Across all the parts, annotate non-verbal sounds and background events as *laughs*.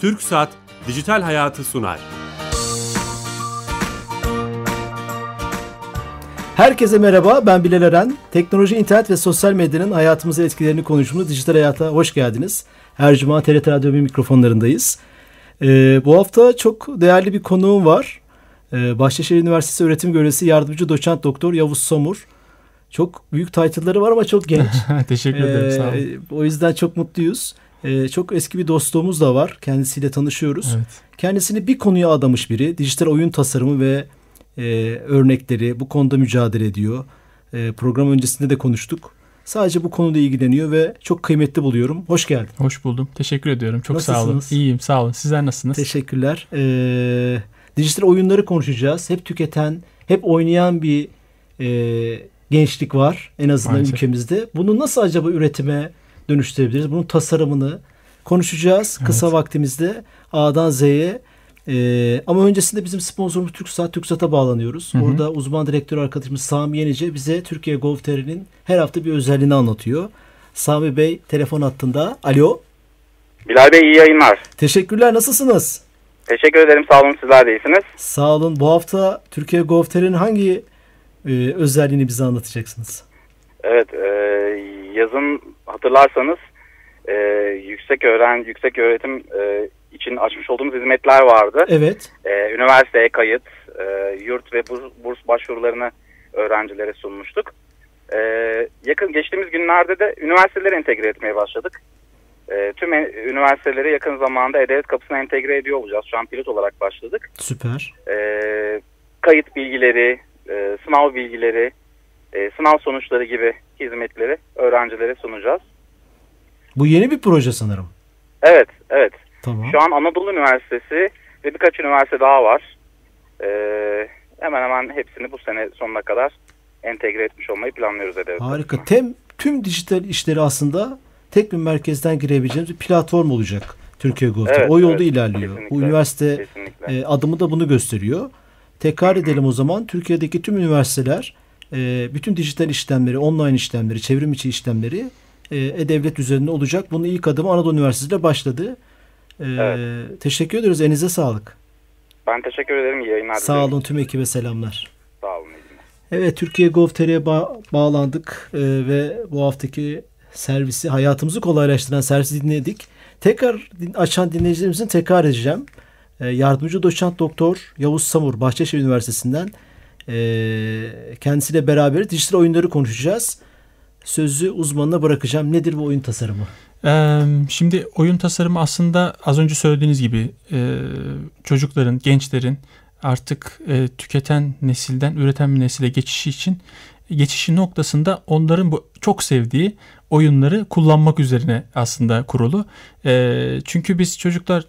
Türk Saat Dijital Hayatı sunar. Herkese merhaba, ben Bilal Eren. Teknoloji, internet ve sosyal medyanın hayatımıza etkilerini konuştuğumuz dijital hayata hoş geldiniz. Her cuma TRT Radyo bir mikrofonlarındayız. Ee, bu hafta çok değerli bir konuğum var. Ee, Bahçeşehir Üniversitesi öğretim görevlisi yardımcı doçent doktor Yavuz Somur. Çok büyük title'ları var ama çok genç. *laughs* Teşekkür ederim, sağ olun. O yüzden çok mutluyuz. Ee, çok eski bir dostluğumuz da var. Kendisiyle tanışıyoruz. Evet. Kendisini bir konuya adamış biri. Dijital oyun tasarımı ve e, örnekleri bu konuda mücadele ediyor. E, program öncesinde de konuştuk. Sadece bu konuda ilgileniyor ve çok kıymetli buluyorum. Hoş geldin. Hoş buldum. Teşekkür ediyorum. Çok sağ olun. Nasılsınız? İyiyim, sağ olun. Sizler nasılsınız? Teşekkürler. E, dijital oyunları konuşacağız. Hep tüketen, hep oynayan bir e, gençlik var en azından Maalesef. ülkemizde. Bunu nasıl acaba üretime dönüştürebiliriz? Bunun tasarımını konuşacağız kısa Evet. vaktimizde A'dan Z'ye. Ee, ama öncesinde bizim sponsorumuz TürkSat, TürkSat'a bağlanıyoruz. Hı hı. Orada uzman direktör arkadaşımız Sami Yenice bize Türkiye Gov.tr'nin her hafta bir özelliğini anlatıyor. Sami Bey telefon hattında. Alo. Bilal Bey iyi yayınlar. Teşekkürler. Nasılsınız? Teşekkür ederim sağ olun sizler de iyisiniz. Sağ olun. Bu hafta Türkiye Gov.tr'nin hangi e, özelliğini bize anlatacaksınız? Evet e, yazın hatırlarsanız e, yüksek öğren yüksek öğretim e, için açmış olduğumuz hizmetler vardı. Evet. E, üniversiteye kayıt, e, yurt ve burs, burs başvurularını öğrencilere sunmuştuk. E, yakın geçtiğimiz günlerde de üniversiteleri entegre etmeye başladık. E, tüm en- üniversiteleri yakın zamanda E-Devlet kapısına entegre ediyor olacağız. Şu an pilot olarak başladık. Süper. e, kayıt bilgileri, e, sınav bilgileri, e, sınav sonuçları gibi hizmetleri öğrencilere sunacağız. Bu yeni bir proje sanırım. Evet, evet. Tamam. Şu an Anadolu Üniversitesi ve birkaç üniversite daha var. E, hemen hemen hepsini bu sene sonuna kadar entegre etmiş olmayı planlıyoruz E-Devlet. Harika. Tem, tüm dijital işleri aslında tek bir merkezden girebileceğimiz bir platform olacak Türkiye Gov.tr. Evet, o yolda evet. ilerliyor. Kesinlikle. Bu üniversite Kesinlikle. e, adımı da bunu gösteriyor. Tekrar edelim o zaman. Türkiye'deki tüm üniversiteler e, bütün dijital işlemleri, online işlemleri, çevrim içi işlemleri e, e-devlet üzerinde olacak. Bunun ilk adımı Anadolu Üniversitesi ile başladı. E, Evet. Teşekkür ediyoruz. Elinize sağlık. Ben teşekkür ederim. İyi yayınlar Sağ olun tüm ekibe selamlar. Sağ olun. Evet Türkiye Gov.tr'ye ba- bağlandık e, ve bu haftaki servisi hayatımızı kolaylaştıran servisi dinledik. Tekrar din- açan dinleyicilerimizin tekrar edeceğim. E, yardımcı doçent doktor Yavuz Samur Bahçeşehir Üniversitesi'nden e, kendisiyle beraber dijital oyunları konuşacağız. Sözü uzmanına bırakacağım. Nedir bu oyun tasarımı? Ee, şimdi oyun tasarımı aslında az önce söylediğiniz gibi e, çocukların, gençlerin artık e, tüketen nesilden üreten bir nesile geçişi için geçişi noktasında onların bu çok sevdiği oyunları kullanmak üzerine aslında kurulu. E, çünkü biz çocuklar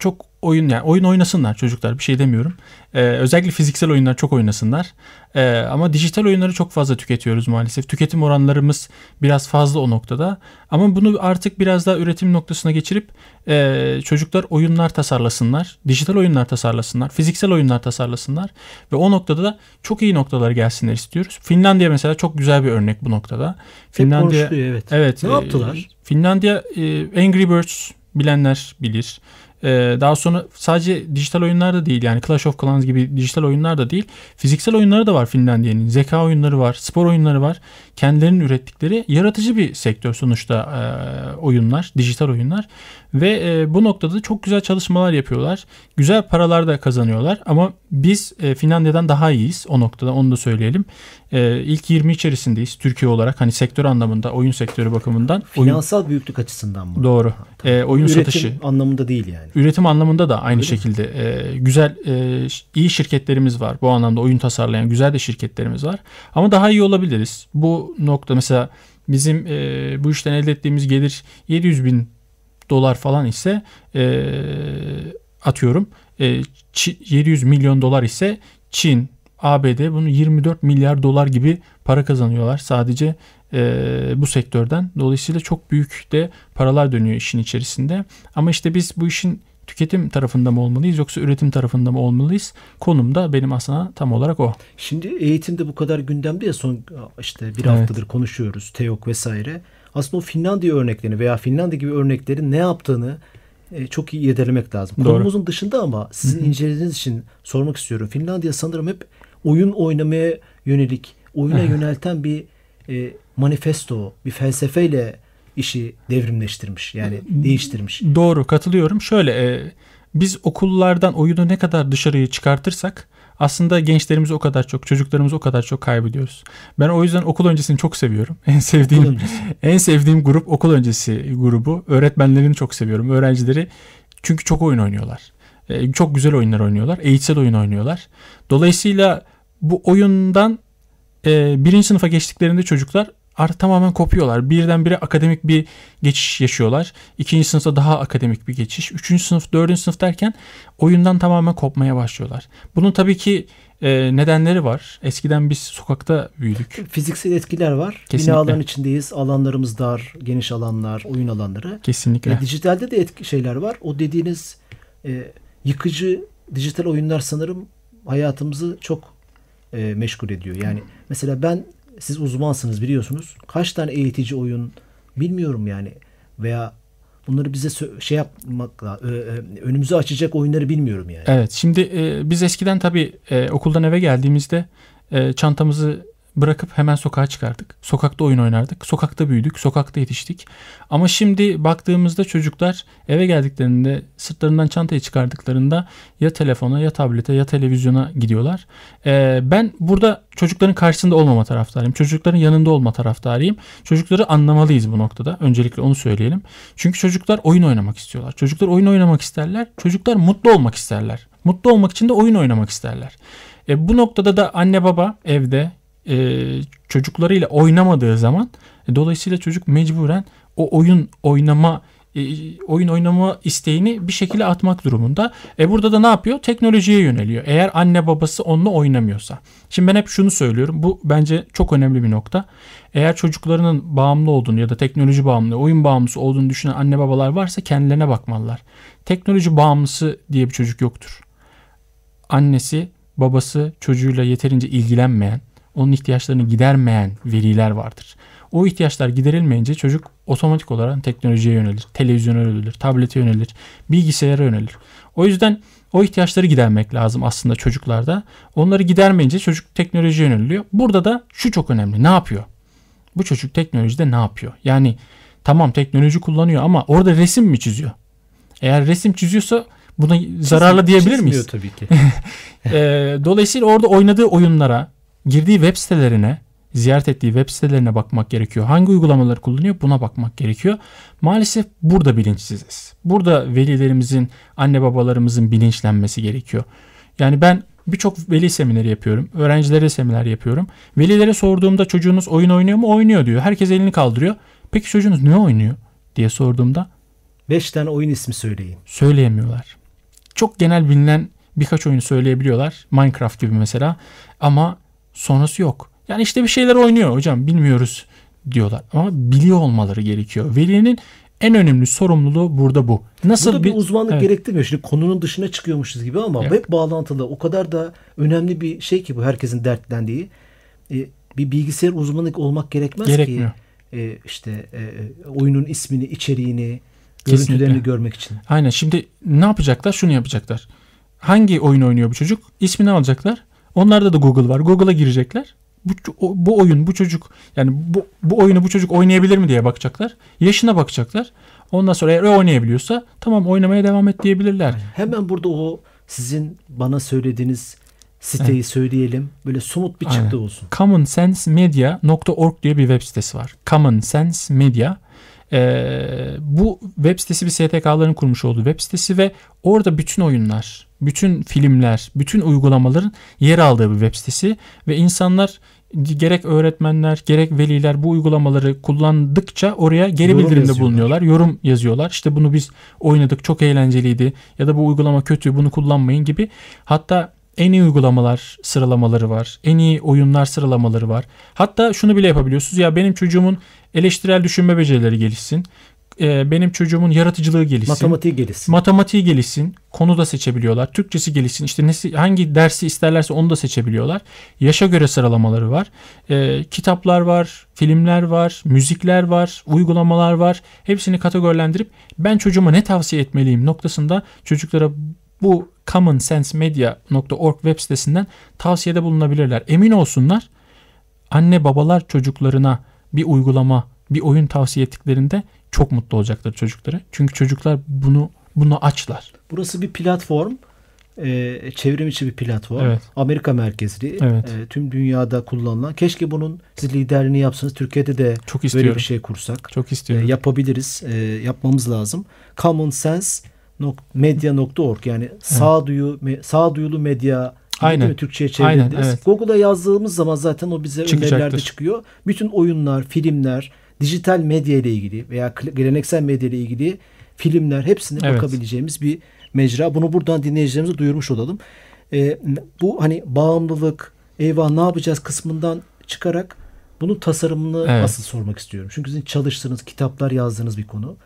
çok oyun yani oyun oynasınlar çocuklar bir şey demiyorum. Ee, özellikle fiziksel oyunlar çok oynasınlar. Ee, ama dijital oyunları çok fazla tüketiyoruz maalesef. Tüketim oranlarımız biraz fazla o noktada. Ama bunu artık biraz daha üretim noktasına geçirip e, çocuklar oyunlar tasarlasınlar. Dijital oyunlar tasarlasınlar. Fiziksel oyunlar tasarlasınlar. Ve o noktada da çok iyi noktalar gelsinler istiyoruz. Finlandiya mesela çok güzel bir örnek bu noktada. Hep konuşuluyor evet. Evet. Ne e, yaptılar? Finlandiya e, Angry Birds bilenler bilir. E, daha sonra sadece dijital oyunlar da değil yani Clash of Clans gibi dijital oyunlar da değil. Fiziksel oyunları da var Finlandiya'nın. Zeka oyunları var, spor oyunları var. Kendilerinin ürettikleri yaratıcı bir sektör sonuçta e, oyunlar, dijital oyunlar. Ve e, bu noktada çok güzel çalışmalar yapıyorlar. Güzel paralar da kazanıyorlar ama biz e, Finlandiya'dan daha iyiyiz o noktada onu da söyleyelim. E, ilk 20 içerisindeyiz Türkiye olarak hani sektör anlamında, oyun sektörü bakımından. Oyun, Finansal büyüklük açısından mı? Doğru. E, oyun Üretim satışı. anlamında değil yani. Üretim anlamında da aynı Öyle mi? şekilde e, güzel e, iyi şirketlerimiz var. Bu anlamda oyun tasarlayan güzel de şirketlerimiz var. Ama daha iyi olabiliriz. Bu nokta mesela bizim e, bu işten elde ettiğimiz gelir 700 bin dolar falan ise e, atıyorum e, Çi- 700 milyon dolar ise Çin, ABD bunu 24 milyar dolar gibi para kazanıyorlar sadece e, bu sektörden. Dolayısıyla çok büyük de paralar dönüyor işin içerisinde. Ama işte biz bu işin tüketim tarafında mı olmalıyız yoksa üretim tarafında mı olmalıyız? Konum da benim aslında tam olarak o. Şimdi eğitimde bu kadar gündemde ya son işte bir Evet. haftadır konuşuyoruz. TEOK vesaire. Aslında o Finlandiya örneklerini veya Finlandiya gibi örneklerin ne yaptığını e, çok iyi irdelemek lazım. Doğru. Konumuzun dışında ama sizin incelediğiniz için sormak istiyorum. Finlandiya sanırım hep oyun oynamaya yönelik, oyuna yönelten bir e, manifesto, bir felsefeyle işi devrimleştirmiş. Yani değiştirmiş. Doğru katılıyorum. Şöyle e, biz okullardan oyunu ne kadar dışarıya çıkartırsak aslında gençlerimizi o kadar çok, çocuklarımızı o kadar çok kaybediyoruz. Ben o yüzden okul öncesini çok seviyorum. *laughs* En sevdiğim en sevdiğim grup okul öncesi grubu. Öğretmenlerini çok seviyorum. Öğrencileri çünkü çok oyun oynuyorlar. E, çok güzel oyunlar oynuyorlar. Eğitsel oyun oynuyorlar. Dolayısıyla bu oyundan e, birinci sınıfa geçtiklerinde çocuklar artık tamamen kopuyorlar. Birdenbire akademik bir geçiş yaşıyorlar. İkinci sınıfta daha akademik bir geçiş. Üçüncü sınıf, dördüncü sınıf derken oyundan tamamen kopmaya başlıyorlar. Bunun tabii ki e, nedenleri var. Eskiden biz sokakta büyüdük. Fiziksel etkiler var. Kesinlikle. Binaların içindeyiz. Alanlarımız dar, geniş alanlar, oyun alanları. Kesinlikle. E, dijitalde de etki şeyler var. O dediğiniz e, yıkıcı dijital oyunlar sanırım hayatımızı çok e, meşgul ediyor. Yani mesela ben siz uzmansınız biliyorsunuz. Kaç tane eğitici oyun bilmiyorum yani veya bunları bize şey yapmakla e, e, önümüzü açacak oyunları bilmiyorum yani. Evet şimdi e, biz eskiden tabii okuldan eve geldiğimizde çantamızı bırakıp hemen sokağa çıkardık. Sokakta oyun oynardık. Sokakta büyüdük. Sokakta yetiştik. Ama şimdi baktığımızda çocuklar eve geldiklerinde sırtlarından çantayı çıkardıklarında ya telefona ya tablete ya televizyona gidiyorlar. E, ben burada çocukların karşısında olmama taraftarıyım. Çocukların yanında olma taraftarıyım. Çocukları anlamalıyız bu noktada. Öncelikle onu söyleyelim. Çünkü çocuklar oyun oynamak istiyorlar. Çocuklar oyun oynamak isterler. Çocuklar mutlu olmak isterler. Mutlu olmak için de oyun oynamak isterler. E, bu noktada da anne baba evde e, çocuklarıyla oynamadığı zaman e, dolayısıyla çocuk mecburen o oyun oynama e, oyun oynama isteğini bir şekilde atmak durumunda. E burada da ne yapıyor? Teknolojiye yöneliyor. Eğer anne babası onunla oynamıyorsa. Şimdi ben hep şunu söylüyorum. Bu bence çok önemli bir nokta. Eğer çocuklarının bağımlı olduğunu ya da teknoloji bağımlı, oyun bağımlısı olduğunu düşünen anne babalar varsa kendilerine bakmalılar. Teknoloji bağımlısı diye bir çocuk yoktur. Annesi, babası çocuğuyla yeterince ilgilenmeyen, onun ihtiyaçlarını gidermeyen veliler vardır. O ihtiyaçlar giderilmeyince çocuk otomatik olarak teknolojiye yönelir, televizyona yönelir, tablete yönelir, bilgisayara yönelir. O yüzden o ihtiyaçları gidermek lazım aslında çocuklarda. Onları gidermeyince çocuk teknolojiye yöneliyor. Burada da şu çok önemli. Ne yapıyor? Bu çocuk teknolojide ne yapıyor? Yani tamam teknoloji kullanıyor ama orada resim mi çiziyor? Eğer resim çiziyorsa buna zararlı diyebilir miyiz? Tabii ki. *laughs* Ee, dolayısıyla orada oynadığı oyunlara, girdiği web sitelerine, ziyaret ettiği web sitelerine bakmak gerekiyor. Hangi uygulamaları kullanıyor buna bakmak gerekiyor. Maalesef burada bilinçsiziz. Burada velilerimizin, anne babalarımızın bilinçlenmesi gerekiyor. Yani ben birçok veli semineri yapıyorum. Öğrencilere seminer yapıyorum. Velilere sorduğumda çocuğunuz oyun oynuyor mu? Oynuyor diyor. Herkes elini kaldırıyor. Peki çocuğunuz ne oynuyor diye sorduğumda Beş tane oyun ismi söyleyin. söyleyemiyorlar. Çok genel bilinen birkaç oyunu söyleyebiliyorlar. Minecraft gibi mesela. Ama sonrası yok. Yani işte bir şeyler oynuyor hocam bilmiyoruz diyorlar. Ama biliyor olmaları gerekiyor. Velinin en önemli sorumluluğu burada bu. Nasıl Burada bir, uzmanlık Evet. gerektirmiyor. Şimdi konunun dışına çıkıyormuşuz gibi ama Evet. hep bağlantılı. O kadar da önemli bir şey ki bu herkesin dertlendiği. E, bir bilgisayar uzmanı olmak gerekmez Gerekmiyor. ki. E, işte e, oyunun ismini, içeriğini, Kesinlikle. görüntülerini görmek için. Aynen şimdi ne yapacaklar? Şunu yapacaklar. Hangi oyun oynuyor bu çocuk? İsmini alacaklar. Onlarda da Google var. Google'a girecekler. Bu, bu oyun, bu çocuk yani bu, bu oyunu bu çocuk oynayabilir mi diye bakacaklar. Yaşına bakacaklar. Ondan sonra eğer oynayabiliyorsa tamam oynamaya devam et diyebilirler. Hemen burada o sizin bana söylediğiniz siteyi söyleyelim. Böyle somut bir çıktı Aynen. olsun. commonsensemedia.org diye bir web sitesi var. Common Ee, bu web sitesi bir STK'ların kurmuş olduğu web sitesi ve orada bütün oyunlar, bütün filmler, bütün uygulamaların yer aldığı bir web sitesi ve insanlar gerek öğretmenler gerek veliler bu uygulamaları kullandıkça oraya geri Yorum bildirimde yazıyorlar. bulunuyorlar. Yorum yazıyorlar. İşte bunu biz oynadık çok eğlenceliydi ya da bu uygulama kötü bunu kullanmayın gibi. Hatta en iyi uygulamalar sıralamaları var. En iyi oyunlar sıralamaları var. Hatta şunu bile yapabiliyorsunuz. Ya benim çocuğumun eleştirel düşünme becerileri gelişsin. e, benim çocuğumun yaratıcılığı gelişsin. Matematiği gelişsin. Matematiği gelişsin. Konu da seçebiliyorlar. Türkçesi gelişsin. İşte nesi, hangi dersi isterlerse onu da seçebiliyorlar. Yaşa göre sıralamaları var. E, kitaplar var, filmler var, müzikler var, uygulamalar var. Hepsini kategorilendirip ben çocuğuma ne tavsiye etmeliyim noktasında çocuklara bu commonsensemedia.org web sitesinden tavsiyede bulunabilirler. Emin olsunlar anne babalar çocuklarına bir uygulama, bir oyun tavsiye ettiklerinde çok mutlu olacaklar çocukları. Çünkü çocuklar bunu bunu açlar. Burası bir platform. E, çevrim içi bir platform. Evet. Amerika merkezli. Evet. E, tüm dünyada kullanılan. Keşke bunun siz liderliğini yapsanız. Türkiye'de de Çok böyle bir şey kursak. Çok E, istiyorum. yapabiliriz. E, yapmamız lazım. Common Sense media.org yani sağduyu me, sağduyulu medya Aynen. değil mi? Türkçe'ye. Aynen, evet. Google'a yazdığımız zaman zaten o bize önerilerde çıkıyor. Bütün oyunlar, filmler, dijital medya ile ilgili veya geleneksel medya ile ilgili filmler hepsine Evet. bakabileceğimiz bir mecra. Bunu buradan dinleyicilerimize duyurmuş olalım. E, bu hani bağımlılık, eyvah ne yapacağız kısmından çıkarak bunun tasarımını Evet. asıl sormak istiyorum. Çünkü sizin çalıştığınız, kitaplar yazdığınız bir konu.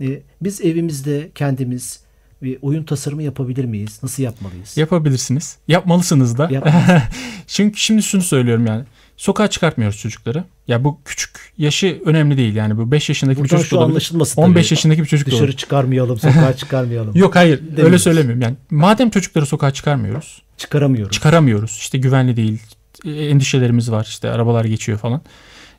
E, biz evimizde kendimiz bir oyun tasarımı yapabilir miyiz? Nasıl yapmalıyız? Yapabilirsiniz. Yapmalısınız da. *laughs* Çünkü şimdi şunu söylüyorum yani. Sokağa çıkartmıyoruz çocukları. Ya bu küçük yaşı önemli değil yani. Bu 5 yaşındaki bir Buradan çocuk şu olabilir. anlaşılmasın 15 tabii. yaşındaki bir çocuk Dışarı olabilir. çıkarmayalım, sokağa *laughs* çıkarmayalım. Yok hayır öyle Demiyoruz. söylemiyorum. Yani madem çocukları sokağa çıkarmıyoruz. Çıkaramıyoruz. çıkaramıyoruz. İşte güvenli değil. Endişelerimiz var. İşte arabalar geçiyor falan.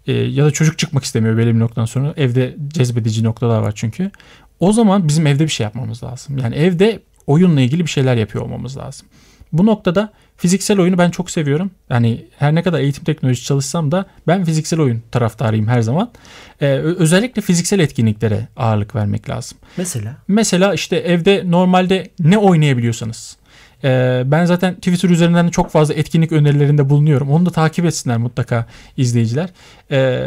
E, ya da çocuk çıkmak istemiyor belli bir noktadan sonra. Evde cezbedici noktalar var çünkü. O zaman bizim evde bir şey yapmamız lazım. Yani evde oyunla ilgili bir şeyler yapıyor olmamız lazım. Bu noktada fiziksel oyunu ben çok seviyorum. Yani her ne kadar eğitim teknolojisi çalışsam da ben fiziksel oyun taraftarıyım her zaman. E, ö- özellikle fiziksel etkinliklere ağırlık vermek lazım. Mesela Mesela işte evde normalde ne oynayabiliyorsanız. Ee, ben zaten Twitter üzerinden de çok fazla etkinlik önerilerinde bulunuyorum. Onu da takip etsinler mutlaka izleyiciler, ee,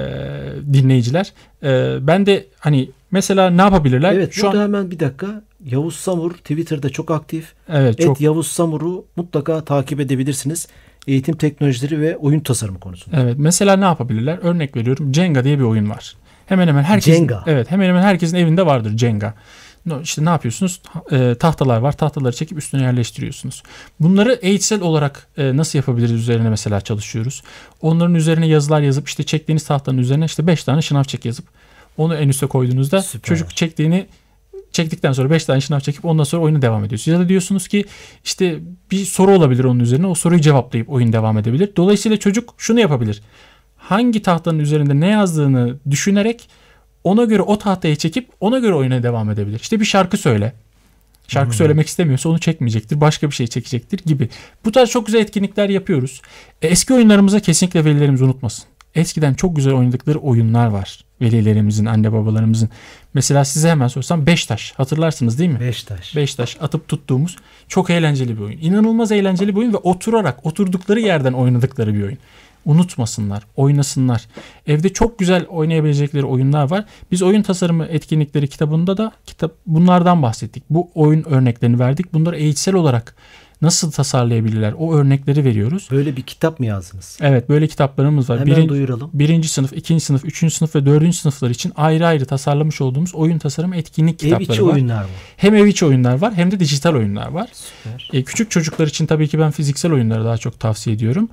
dinleyiciler. Ee, ben de hani mesela ne yapabilirler? evet Şu burada an hemen bir dakika. Yavuz Samur Twitter'da çok aktif. evet çok Et Yavuz Samur'u mutlaka takip edebilirsiniz. Eğitim teknolojileri ve oyun tasarımı konusunda. evet mesela ne yapabilirler? Örnek veriyorum. Jenga diye bir oyun var. Hemen hemen herkesin Jenga. evet hemen hemen herkesin evinde vardır Jenga. İşte ne yapıyorsunuz? E, tahtalar var. Tahtaları çekip üstüne yerleştiriyorsunuz. Bunları eğitsel olarak e, nasıl yapabiliriz üzerine mesela çalışıyoruz. Onların üzerine yazılar yazıp işte çektiğiniz tahtanın üzerine işte 5 tane şınav çek yazıp onu en üste koyduğunuzda Süper. çocuk çektiğini çektikten sonra 5 tane şınav çekip ondan sonra oyuna devam ediyorsunuz. Ya da diyorsunuz ki işte bir soru olabilir onun üzerine. O soruyu cevaplayıp oyun devam edebilir. Dolayısıyla çocuk şunu yapabilir. Hangi tahtanın üzerinde ne yazdığını düşünerek ona göre o tahtayı çekip ona göre oyuna devam edebilir. İşte bir şarkı söyle. Şarkı söylemek istemiyorsa onu çekmeyecektir. Başka bir şey çekecektir gibi. Bu tarz çok güzel etkinlikler yapıyoruz. E, eski oyunlarımıza kesinlikle velilerimiz unutmasın. Eskiden çok güzel oynadıkları oyunlar var. Velilerimizin, anne babalarımızın. Mesela size hemen sorsam Beştaş. Hatırlarsınız değil mi? Beştaş. Beştaş atıp tuttuğumuz çok eğlenceli bir oyun. İnanılmaz eğlenceli bir oyun ve oturarak oturdukları yerden oynadıkları bir oyun. Unutmasınlar, oynasınlar. Evde çok güzel oynayabilecekleri oyunlar var. Biz oyun tasarımı etkinlikleri kitabında da kitap bunlardan bahsettik. Bu oyun örneklerini verdik. Bunları eğitsel olarak nasıl tasarlayabilirler o örnekleri veriyoruz. Böyle bir kitap mı yazdınız? Evet böyle kitaplarımız var. Hemen Birin- duyuralım. birinci sınıf, ikinci sınıf, üçüncü sınıf ve dördüncü sınıflar için ayrı ayrı tasarlamış olduğumuz oyun tasarım etkinlik Ev kitapları içi var. oyunlar mı? Hem ev içi oyunlar var hem de dijital oyunlar var. Süper. E, küçük çocuklar için tabii ki ben fiziksel oyunları daha çok tavsiye ediyorum.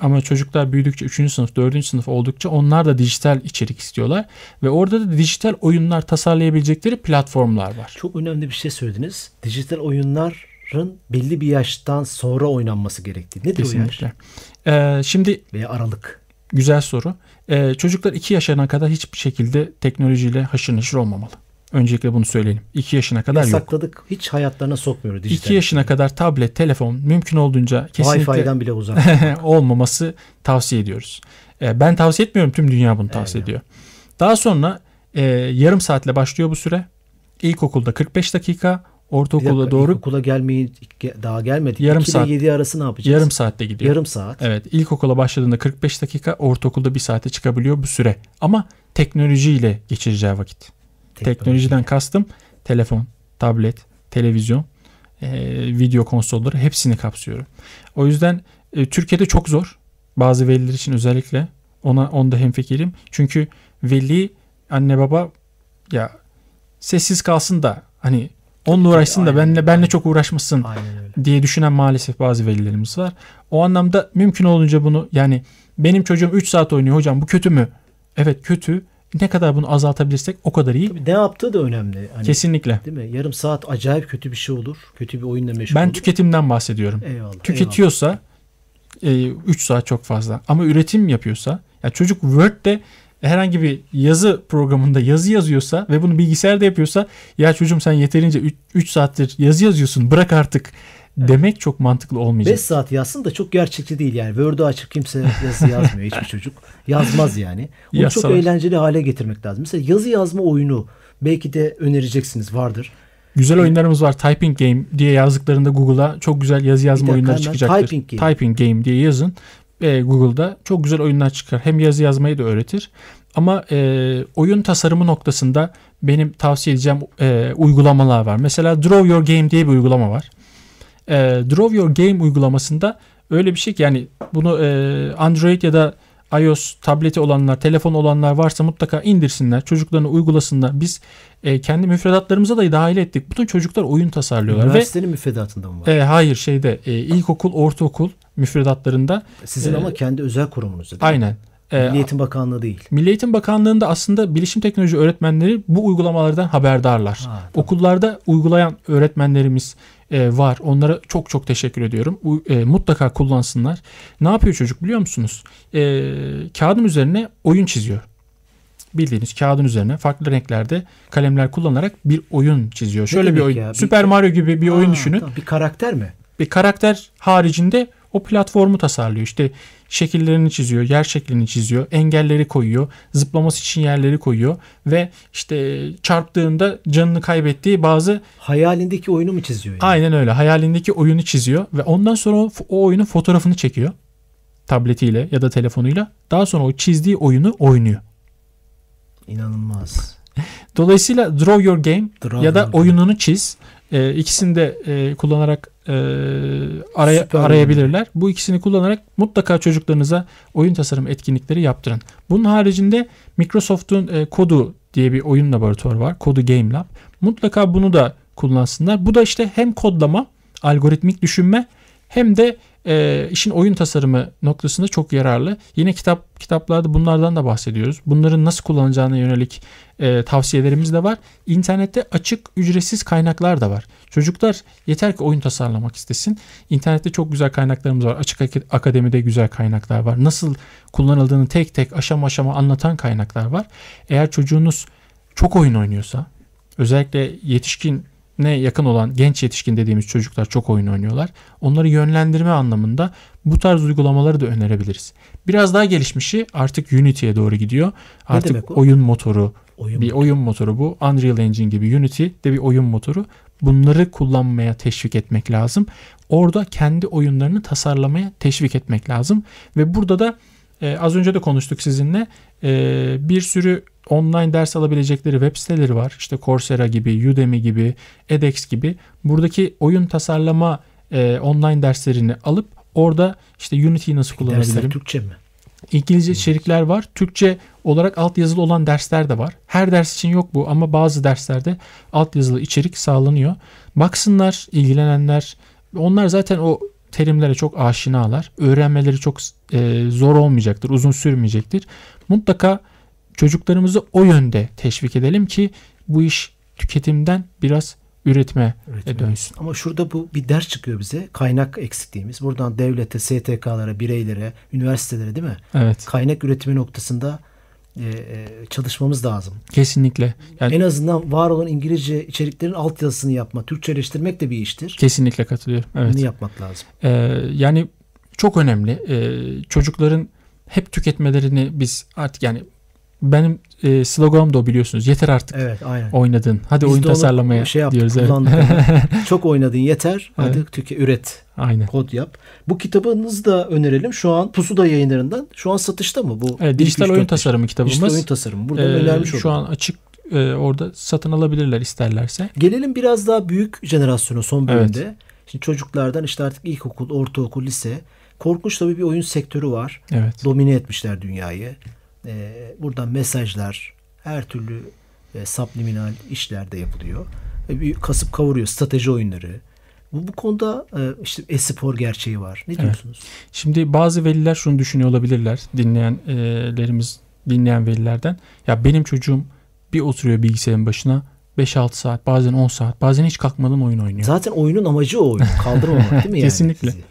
Ama çocuklar büyüdükçe 3. sınıf, 4. sınıf oldukça onlar da dijital içerik istiyorlar. Ve orada da dijital oyunlar tasarlayabilecekleri platformlar var. Çok önemli bir şey söylediniz. Dijital oyunların belli bir yaştan sonra oynanması gerektiği. Nedir o yaş? Kesinlikle. E, şimdi Veya aralık. güzel soru. E, çocuklar 2 yaşına kadar hiçbir şekilde teknolojiyle haşır neşir olmamalı. Öncelikle bunu söyleyelim. 2 yaşına kadar yok. Yasakladık. Hiç hayatlarına sokmuyoruz. dijital. 2 yaşına kadar tablet, telefon mümkün olduğunca kesinlikle Wi-Fi'den bile uzak. *laughs* olmaması tavsiye ediyoruz. E, ben tavsiye etmiyorum tüm dünya bunu tavsiye Evet. ediyor. Daha sonra e, yarım saatle başlıyor bu süre. İlkokulda 45 dakika, Bir ortaokulda dakika, doğru Okula gelmeyi ge- daha gelmedik. Yarım 2 saat. ile 7 arası ne yapacağız? yarım saatte gidiyor. Yarım saat. Evet ilkokula başladığında 45 dakika, ortaokulda bir saate çıkabiliyor bu süre. Ama teknolojiyle geçireceği vakit. Teknolojiden kastım telefon, tablet, televizyon, e, video konsolları hepsini kapsıyorum. O yüzden e, Türkiye'de çok zor. Bazı veliler için özellikle ona onda hemfikirim. Çünkü veli anne baba ya sessiz kalsın da hani onunla uğraşsın da Aynen, benle benle aynen. çok uğraşmasın diye düşünen maalesef bazı velilerimiz var. O anlamda mümkün olunca bunu yani benim çocuğum 3 saat oynuyor hocam bu kötü mü? Evet kötü. Ne kadar bunu azaltabilirsek o kadar iyi. Tabii ne yaptığı da önemli. Hani, Kesinlikle. Değil mi? Yarım saat acayip kötü bir şey olur. Kötü bir oyunla meşgul Ben olur. tüketimden bahsediyorum. Eyvallah. Tüketiyorsa 3 saat çok fazla. Ama üretim yapıyorsa ya çocuk Word'de herhangi bir yazı programında yazı yazıyorsa ve bunu bilgisayarda yapıyorsa ya çocuğum sen yeterince 3 saattir yazı yazıyorsun bırak artık demek çok mantıklı olmayacak. 5 saat yazsın da çok gerçekçi değil yani. Word'u açıp kimse yazı yazmıyor hiçbir çocuk. Yazmaz yani. Onu Yazsalar. çok eğlenceli hale getirmek lazım. Mesela yazı yazma oyunu belki de önereceksiniz vardır. Güzel oyunlarımız var. Typing Game diye yazdıklarında Google'a çok güzel yazı yazma oyunları çıkacaktır. Typing Game. Typing Game diye yazın. E, Google'da çok güzel oyunlar çıkar. Hem yazı yazmayı da öğretir. Ama e, oyun tasarımı noktasında benim tavsiye edeceğim e, uygulamalar var. Mesela Draw Your Game diye bir uygulama var. E, Draw Your Game uygulamasında öyle bir şey ki yani bunu e, Android ya da iOS tableti olanlar, telefon olanlar varsa mutlaka indirsinler, çocuklarını uygulasınlar. Biz e, kendi müfredatlarımıza da dahil ettik. Bütün çocuklar oyun tasarlıyorlar ve Üniversitenin müfredatında mı var? e, hayır şeyde e, ilkokul, ortaokul müfredatlarında Sizin e, ama kendi özel kurumunuzda aynen. E, Milli Eğitim Bakanlığı değil. Milli Eğitim Bakanlığı'nda aslında bilişim teknoloji öğretmenleri bu uygulamalardan haberdarlar. Ha, tamam. Okullarda uygulayan öğretmenlerimiz e, var. Onlara çok çok teşekkür ediyorum. U- e, mutlaka kullansınlar. Ne yapıyor çocuk biliyor musunuz? E, kağıdın üzerine oyun çiziyor. Bildiğiniz kağıdın üzerine farklı renklerde kalemler kullanarak bir oyun çiziyor. Şöyle bir oyun. ya? Bir- Süper Mario gibi bir oyun Ha, düşünün. tamam. Bir karakter mi? bir karakter haricinde o platformu tasarlıyor. İşte şekillerini çiziyor, yer şeklini çiziyor, engelleri koyuyor, zıplaması için yerleri koyuyor ve işte çarptığında canını kaybettiği bazı Hayalindeki oyunu mu çiziyor? Yani? aynen öyle hayalindeki oyunu çiziyor ve ondan sonra o, o oyunun fotoğrafını çekiyor tabletiyle ya da telefonuyla. Daha sonra o çizdiği oyunu oynuyor. İnanılmaz. *laughs* Dolayısıyla draw your game Draw ya da your game. oyununu çiz. E, ikisini de e, kullanarak e, araya, Süper arayabilirler. Bu ikisini kullanarak mutlaka çocuklarınıza oyun tasarım etkinlikleri yaptırın. Bunun haricinde Microsoft'un e, Kodu diye bir oyun laboratuvarı var. Kodu Game Lab. Mutlaka bunu da kullansınlar. Bu da işte hem kodlama, algoritmik düşünme hem de e, işin oyun tasarımı noktasında çok yararlı. Yine kitap kitaplarda bunlardan da bahsediyoruz. Bunların nasıl kullanacağına yönelik e, tavsiyelerimiz de var. İnternette açık ücretsiz kaynaklar da var. Çocuklar yeter ki oyun tasarlamak istesin. İnternette çok güzel kaynaklarımız var. Açık Ak- Akademi'de güzel kaynaklar var. Nasıl kullanıldığını tek tek aşama aşama anlatan kaynaklar var. Eğer çocuğunuz çok oyun oynuyorsa özellikle yetişkin ne yakın olan genç yetişkin dediğimiz çocuklar çok oyun oynuyorlar. Onları yönlendirme anlamında bu tarz uygulamaları da önerebiliriz. Biraz daha gelişmişi artık Unity'ye doğru gidiyor. Artık oyun motoru, Oyun bir oyun motoru bu. Unreal Engine gibi Unity de bir oyun motoru. Bunları kullanmaya teşvik etmek lazım. Orada kendi oyunlarını tasarlamaya teşvik etmek lazım. Ve burada da e, az önce de konuştuk sizinle. E, bir sürü online ders alabilecekleri web siteleri var. İşte Coursera gibi, Udemy gibi, edX gibi. Buradaki oyun tasarlama e, online derslerini alıp orada işte Unity'yi nasıl Dersler kullanabilirim? Türkçe mi? İngilizce içerikler var. Türkçe olarak altyazılı olan dersler de var. Her ders için yok bu ama bazı derslerde altyazılı içerik sağlanıyor. Baksınlar ilgilenenler. Onlar zaten o terimlere çok aşinalar. Öğrenmeleri çok e, zor olmayacaktır, uzun sürmeyecektir. Mutlaka çocuklarımızı o yönde teşvik edelim ki bu iş tüketimden biraz üretime Üretime. dönsün. Ama şurada bu bir ders çıkıyor bize. Kaynak eksikliğimiz. Buradan devlete, STK'lara, bireylere, üniversitelere değil mi? Evet, Kaynak üretimi noktasında çalışmamız lazım. kesinlikle. Yani En azından var olan İngilizce içeriklerin altyazısını yapma, Türkçeleştirmek de bir iştir. kesinlikle katılıyorum. Evet. Bunu yapmak lazım. Ee, yani çok önemli. Ee, çocukların hep tüketmelerini biz artık yani benim e, sloganım da o biliyorsunuz. Yeter artık Evet, aynen. oynadın. Hadi Biz oyun tasarlamaya şey yaptık, diyoruz. Evet. *laughs* Çok oynadın yeter. Hadi tüke, üret, Aynen. kod yap. Bu kitabınızı da önerelim. Şu an Pusuda yayınlarından. Şu an satışta mı bu? Evet, dijital oyun dört, beş. tasarımı kitabımız. Dijital oyun tasarımı. Burada Ee, önermiş şu olalım. an açık e, orada satın alabilirler isterlerse. Gelelim biraz daha büyük jenerasyona son Evet. bölümde. Şimdi çocuklardan işte artık ilkokul, ortaokul, lise. Korkunç tabii bir oyun sektörü var. Evet. Domine etmişler dünyayı. Ee, buradan mesajlar, her türlü e, subliminal işler de yapılıyor. E, bir kasıp kavuruyor strateji oyunları. Bu, bu konuda e, işte e-spor gerçeği var. Ne diyorsunuz? Şimdi bazı veliler şunu düşünüyor olabilirler. Dinleyenlerimiz, dinleyen velilerden. Ya benim çocuğum bir oturuyor bilgisayarın başına 5-6 saat bazen 10 saat bazen hiç kalkmadan oyun oynuyor. Zaten oyunun amacı o oyun. Kaldırmamak değil mi *laughs* yani? Kesinlikle. sizi?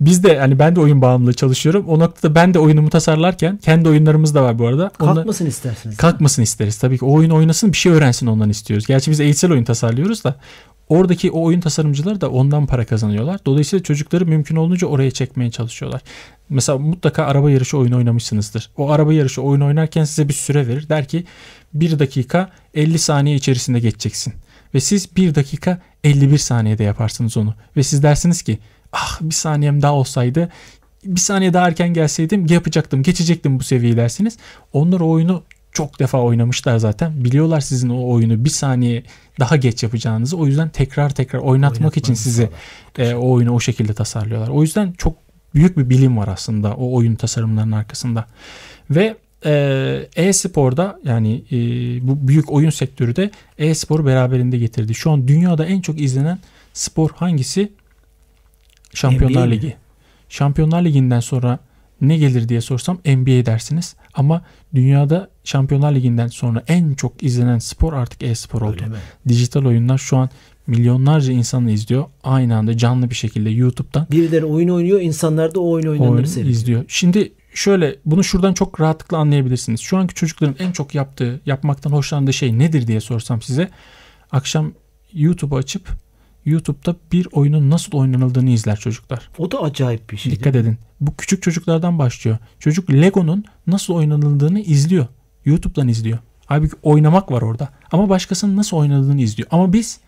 Biz de hani ben de oyun bağımlılığı çalışıyorum. O noktada ben de oyunumu tasarlarken kendi oyunlarımız da var bu arada. Kalkmasın istersiniz. kalkmasın isteriz. Tabii ki o oyun oynasın bir şey öğrensin ondan istiyoruz. Gerçi biz eğitsel oyun tasarlıyoruz da oradaki o oyun tasarımcıları da ondan para kazanıyorlar. Dolayısıyla çocukları mümkün olduğunca oraya çekmeye çalışıyorlar. Mesela mutlaka araba yarışı oyunu oynamışsınızdır. O araba yarışı oyunu oynarken size bir süre verir. Der ki 1 dakika 50 saniye içerisinde geçeceksin. Ve siz 1 dakika 51 saniyede yaparsınız onu. Ve siz dersiniz ki ah bir saniyem daha olsaydı bir saniye daha erken gelseydim yapacaktım geçecektim bu seviyeyi dersiniz. Onlar o oyunu çok defa oynamışlar zaten. Biliyorlar sizin o oyunu bir saniye daha geç yapacağınızı. O yüzden tekrar tekrar oynatmak için Oynatmanızı sizi e, o oyunu o şekilde tasarlıyorlar. O yüzden çok büyük bir bilim var aslında o oyun tasarımlarının arkasında. Ve e, e-sporda yani e, bu büyük oyun sektörü de e-sporu beraberinde getirdi. Şu an dünyada en çok izlenen spor hangisi? Şampiyonlar NBA mi? Ligi. Şampiyonlar Ligi'nden sonra ne gelir diye sorsam NBA dersiniz. Ama dünyada Şampiyonlar Ligi'nden sonra en çok izlenen spor artık e-spor oldu. Dijital oyunlar şu an milyonlarca insanı izliyor. Aynı anda canlı bir şekilde YouTube'dan Birileri oyun oynuyor, insanlar da o oyun oynananları oyun seyrediyor. izliyor. Şimdi şöyle bunu şuradan çok rahatlıkla anlayabilirsiniz. Şu anki çocukların en çok yaptığı, yapmaktan hoşlandığı şey nedir diye sorsam size. Akşam YouTube'u açıp YouTube'da bir oyunun nasıl oynanıldığını izler çocuklar. O da acayip bir şey. Dikkat edin. Bu küçük çocuklardan başlıyor. Çocuk Lego'nun nasıl oynanıldığını izliyor. YouTube'dan izliyor. Halbuki oynamak var orada. Ama başkasının nasıl oynadığını izliyor. Ama biz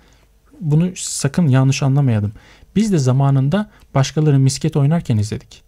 bunu sakın yanlış anlamayalım. Biz de zamanında başkaları misket oynarken izledik.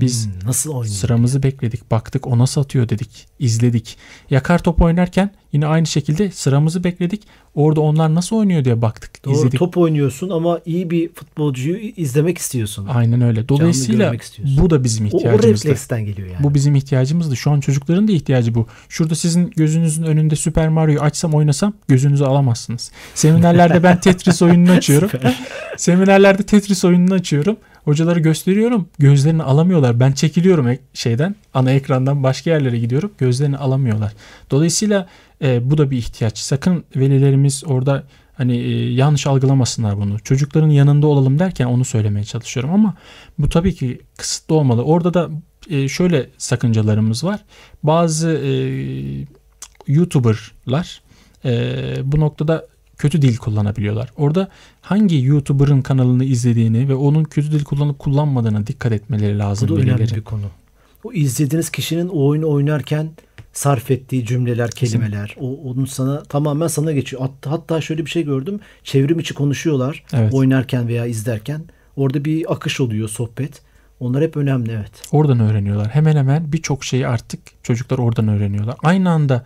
Biz Hmm, nasıl oynuyor? Sıramızı bekledik. Baktık o nasıl atıyor dedik. izledik. Yakar top oynarken yine aynı şekilde sıramızı bekledik. Orada onlar nasıl oynuyor diye baktık. Doğru izledik. top oynuyorsun ama iyi bir futbolcuyu izlemek istiyorsun. Aynen öyle. Dolayısıyla bu da bizim o, o ihtiyacımızdı. refleksten geliyor yani. Bu bizim ihtiyacımızdı. Şu an çocukların da ihtiyacı bu. Şurada sizin gözünüzün önünde Super Mario'yu açsam oynasam gözünüzü alamazsınız. Seminerlerde ben Tetris oyununu açıyorum. *laughs* Seminerlerde Tetris oyununu açıyorum. Hocaları gösteriyorum. Gözlerini alamıyorlar. Ben çekiliyorum ek- şeyden, ana ekrandan başka yerlere gidiyorum. Gözlerini alamıyorlar. Dolayısıyla e, bu da bir ihtiyaç. Sakın velilerimiz orada hani e, yanlış algılamasınlar bunu. Çocukların yanında olalım derken onu söylemeye çalışıyorum ama bu tabii ki kısıtlı olmalı. Orada da e, şöyle sakıncalarımız var. Bazı e, YouTuber'lar e, bu noktada kötü dil kullanabiliyorlar. Orada hangi YouTuber'ın kanalını izlediğini ve onun kötü dil kullanıp kullanmadığına dikkat etmeleri Bu lazım da önemli bir konu. O izlediğiniz kişinin o oyunu oynarken sarf ettiği cümleler, kelimeler, o onun sana tamamen sana geçiyor. Hatta, hatta şöyle bir şey gördüm. Çevrim içi konuşuyorlar Evet. oynarken veya izlerken. Orada bir akış oluyor, sohbet. Onlar hep önemli evet. Oradan öğreniyorlar. Hemen hemen birçok şeyi artık çocuklar oradan öğreniyorlar. Aynı anda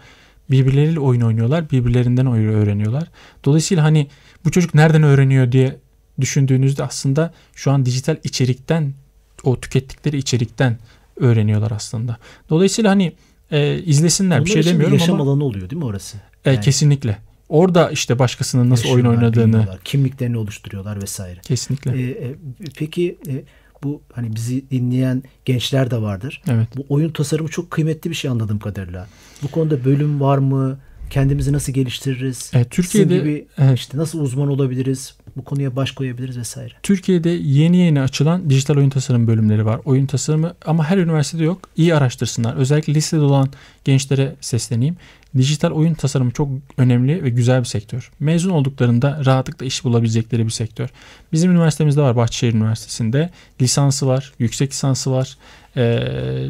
birbirleriyle oyun oynuyorlar. Birbirlerinden oyun öğreniyorlar. Dolayısıyla hani bu çocuk nereden öğreniyor diye düşündüğünüzde aslında şu an dijital içerikten o tükettikleri içerikten öğreniyorlar aslında. Dolayısıyla hani e, izlesinler Onlar bir şey demiyorum yaşam ama alanı oluyor değil mi orası? e, yani. kesinlikle. Orada işte başkasının nasıl oyun oynadığını bilmiyorlar, kimliklerini oluşturuyorlar vesaire. kesinlikle. Ee, e, peki e, bu hani bizi dinleyen gençler de vardır. Evet. Bu oyun tasarımı çok kıymetli bir şey anladığım kadarıyla. Bu konuda bölüm var mı? Kendimizi nasıl geliştiririz? E, Türkiye'de Sizin gibi evet. işte nasıl uzman olabiliriz? Bu konuya baş koyabiliriz vesaire. Türkiye'de yeni yeni açılan dijital oyun tasarım bölümleri var. Oyun tasarımı ama her üniversitede yok. İyi araştırsınlar. Özellikle lisede olan gençlere sesleneyim. Dijital oyun tasarımı çok önemli ve güzel bir sektör. Mezun olduklarında rahatlıkla iş bulabilecekleri bir sektör. Bizim üniversitemizde var Bahçeşehir Üniversitesi'nde. Lisansı var, yüksek lisansı var. Ee,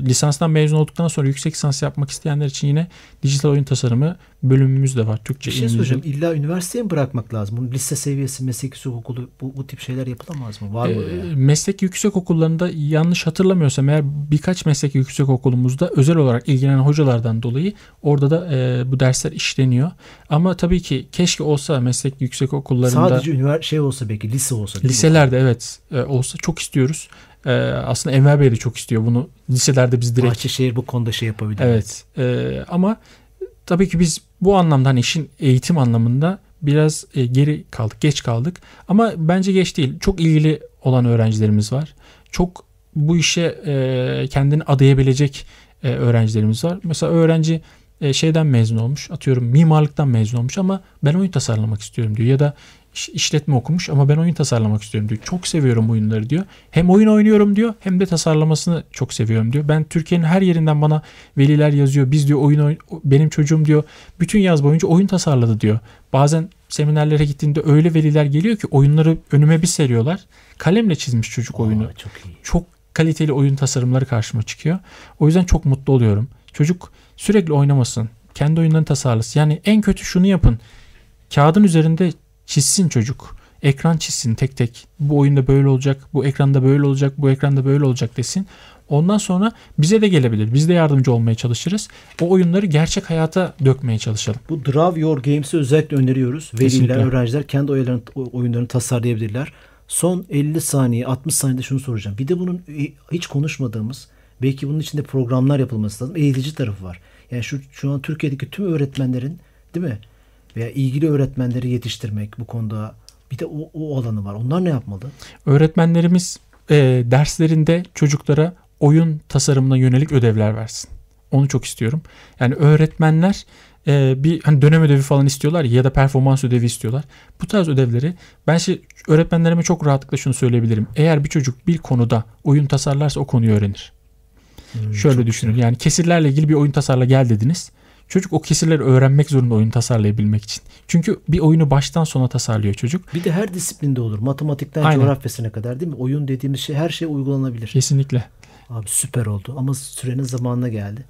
lisanstan mezun olduktan sonra yüksek lisans yapmak isteyenler için yine dijital oyun tasarımı bölümümüz de var. Türkçe, Bir şey İngilizce. soracağım. İlla üniversiteye mi bırakmak lazım? Bunun lise seviyesi, meslek yüksek okulu bu, bu tip şeyler yapılamaz mı? Var mı? Öyle? meslek yüksek okullarında yanlış hatırlamıyorsam eğer birkaç meslek yüksek okulumuzda özel olarak ilgilenen hocalardan dolayı orada da e, bu dersler işleniyor. Ama tabii ki keşke olsa meslek yüksek okullarında Sadece üniversite şey olsa belki lise olsa. değil mi? liselerde evet e, olsa çok istiyoruz. E, aslında Enver Bey de çok istiyor bunu. Liselerde biz direkt Bahçeşehir bu konuda şey yapabilir. Evet. Ee, ama tabii ki biz bu anlamda hani işin eğitim anlamında biraz e, geri kaldık, geç kaldık. Ama bence geç değil. Çok ilgili olan öğrencilerimiz var. Çok bu işe e, kendini adayabilecek e, öğrencilerimiz var. Mesela öğrenci e, şeyden mezun olmuş, atıyorum mimarlıktan mezun olmuş ama ben oyun tasarlamak istiyorum diyor. Ya da işletme okumuş ama ben oyun tasarlamak istiyorum diyor. Çok seviyorum oyunları diyor. Hem oyun oynuyorum diyor hem de tasarlamasını çok seviyorum diyor. Ben Türkiye'nin her yerinden bana veliler yazıyor. Biz diyor oyun oyn benim çocuğum diyor bütün yaz boyunca oyun tasarladı diyor. Bazen seminerlere gittiğinde öyle veliler geliyor ki oyunları önüme bir seriyorlar. Kalemle çizmiş çocuk Aa, oyunu. çok iyi. Çok kaliteli oyun tasarımları karşıma çıkıyor. O yüzden çok mutlu oluyorum. Çocuk sürekli oynamasın. Kendi oyunlarını tasarlasın. Yani en kötü şunu yapın. Kağıdın üzerinde çizsin çocuk. Ekran çizsin tek tek. Bu oyunda böyle olacak, bu ekranda böyle olacak, bu ekranda böyle olacak desin. Ondan sonra bize de gelebilir. Biz de yardımcı olmaya çalışırız. O oyunları gerçek hayata dökmeye çalışalım. Bu Draw Your Games'i özellikle öneriyoruz. Veliler, öğrenciler kendi oyunlarını, oyunlarını tasarlayabilirler. Son 50 saniye, 60 saniyede şunu soracağım. Bir de bunun hiç konuşmadığımız, belki bunun içinde programlar yapılması lazım. Eğitici tarafı var. Yani şu şu an Türkiye'deki tüm öğretmenlerin, değil mi? Veya ilgili öğretmenleri yetiştirmek bu konuda bir de o, o alanı var. Onlar ne yapmalı? Öğretmenlerimiz e, derslerinde çocuklara oyun tasarımına yönelik ödevler versin. Onu çok istiyorum. Yani öğretmenler e, bir hani dönem ödevi falan istiyorlar ya da performans ödevi istiyorlar. Bu tarz ödevleri ben şey, öğretmenlerime çok rahatlıkla şunu söyleyebilirim. Eğer bir çocuk bir konuda oyun tasarlarsa o konuyu öğrenir. Hmm, Şöyle düşünün. güzel. Yani kesirlerle ilgili bir oyun tasarla gel dediniz. Çocuk o kesirleri öğrenmek zorunda oyun tasarlayabilmek için. Çünkü bir oyunu baştan sona tasarlıyor çocuk. Bir de her disiplinde olur. Matematikten Aynen. coğrafyasına kadar değil mi? Oyun dediğimiz şey her şey uygulanabilir. Kesinlikle. Abi süper oldu ama sürenin zamanına geldi.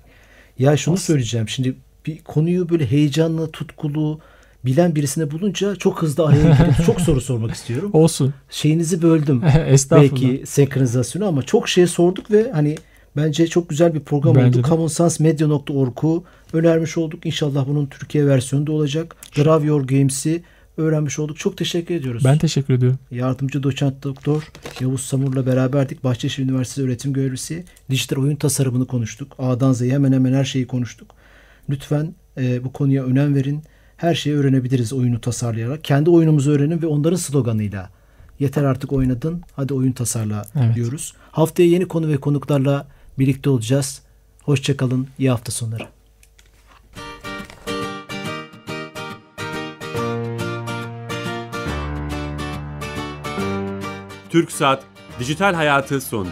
Ya şunu Olsun. söyleyeceğim. Şimdi bir konuyu böyle heyecanlı, tutkulu, bilen birisine bulunca çok hızlı araya girip çok soru sormak istiyorum. *laughs* Olsun. Şeyinizi böldüm. *laughs* Estağfurullah. Belki senkronizasyonu ama çok şey sorduk ve hani bence çok güzel bir program Bence oldu. commonsensemedia.org'u önermiş olduk. İnşallah bunun Türkiye versiyonu da olacak. Draw Your Games'i öğrenmiş olduk. Çok teşekkür ediyoruz. Ben teşekkür ediyorum. Yardımcı doçent doktor Yavuz Samur'la beraberdik. Bahçeşehir Üniversitesi öğretim görevlisi. Dijital oyun tasarımını konuştuk. A'dan Z'ye hemen hemen her şeyi konuştuk. Lütfen e, bu konuya önem verin. Her şeyi öğrenebiliriz oyunu tasarlayarak. Kendi oyunumuzu öğrenin ve onların sloganıyla. Yeter artık oynadın. Hadi oyun tasarla Evet. diyoruz. Haftaya yeni konu ve konuklarla birlikte olacağız. Hoşçakalın. İyi hafta sonları. TürkSat Dijital Hayatı sondu.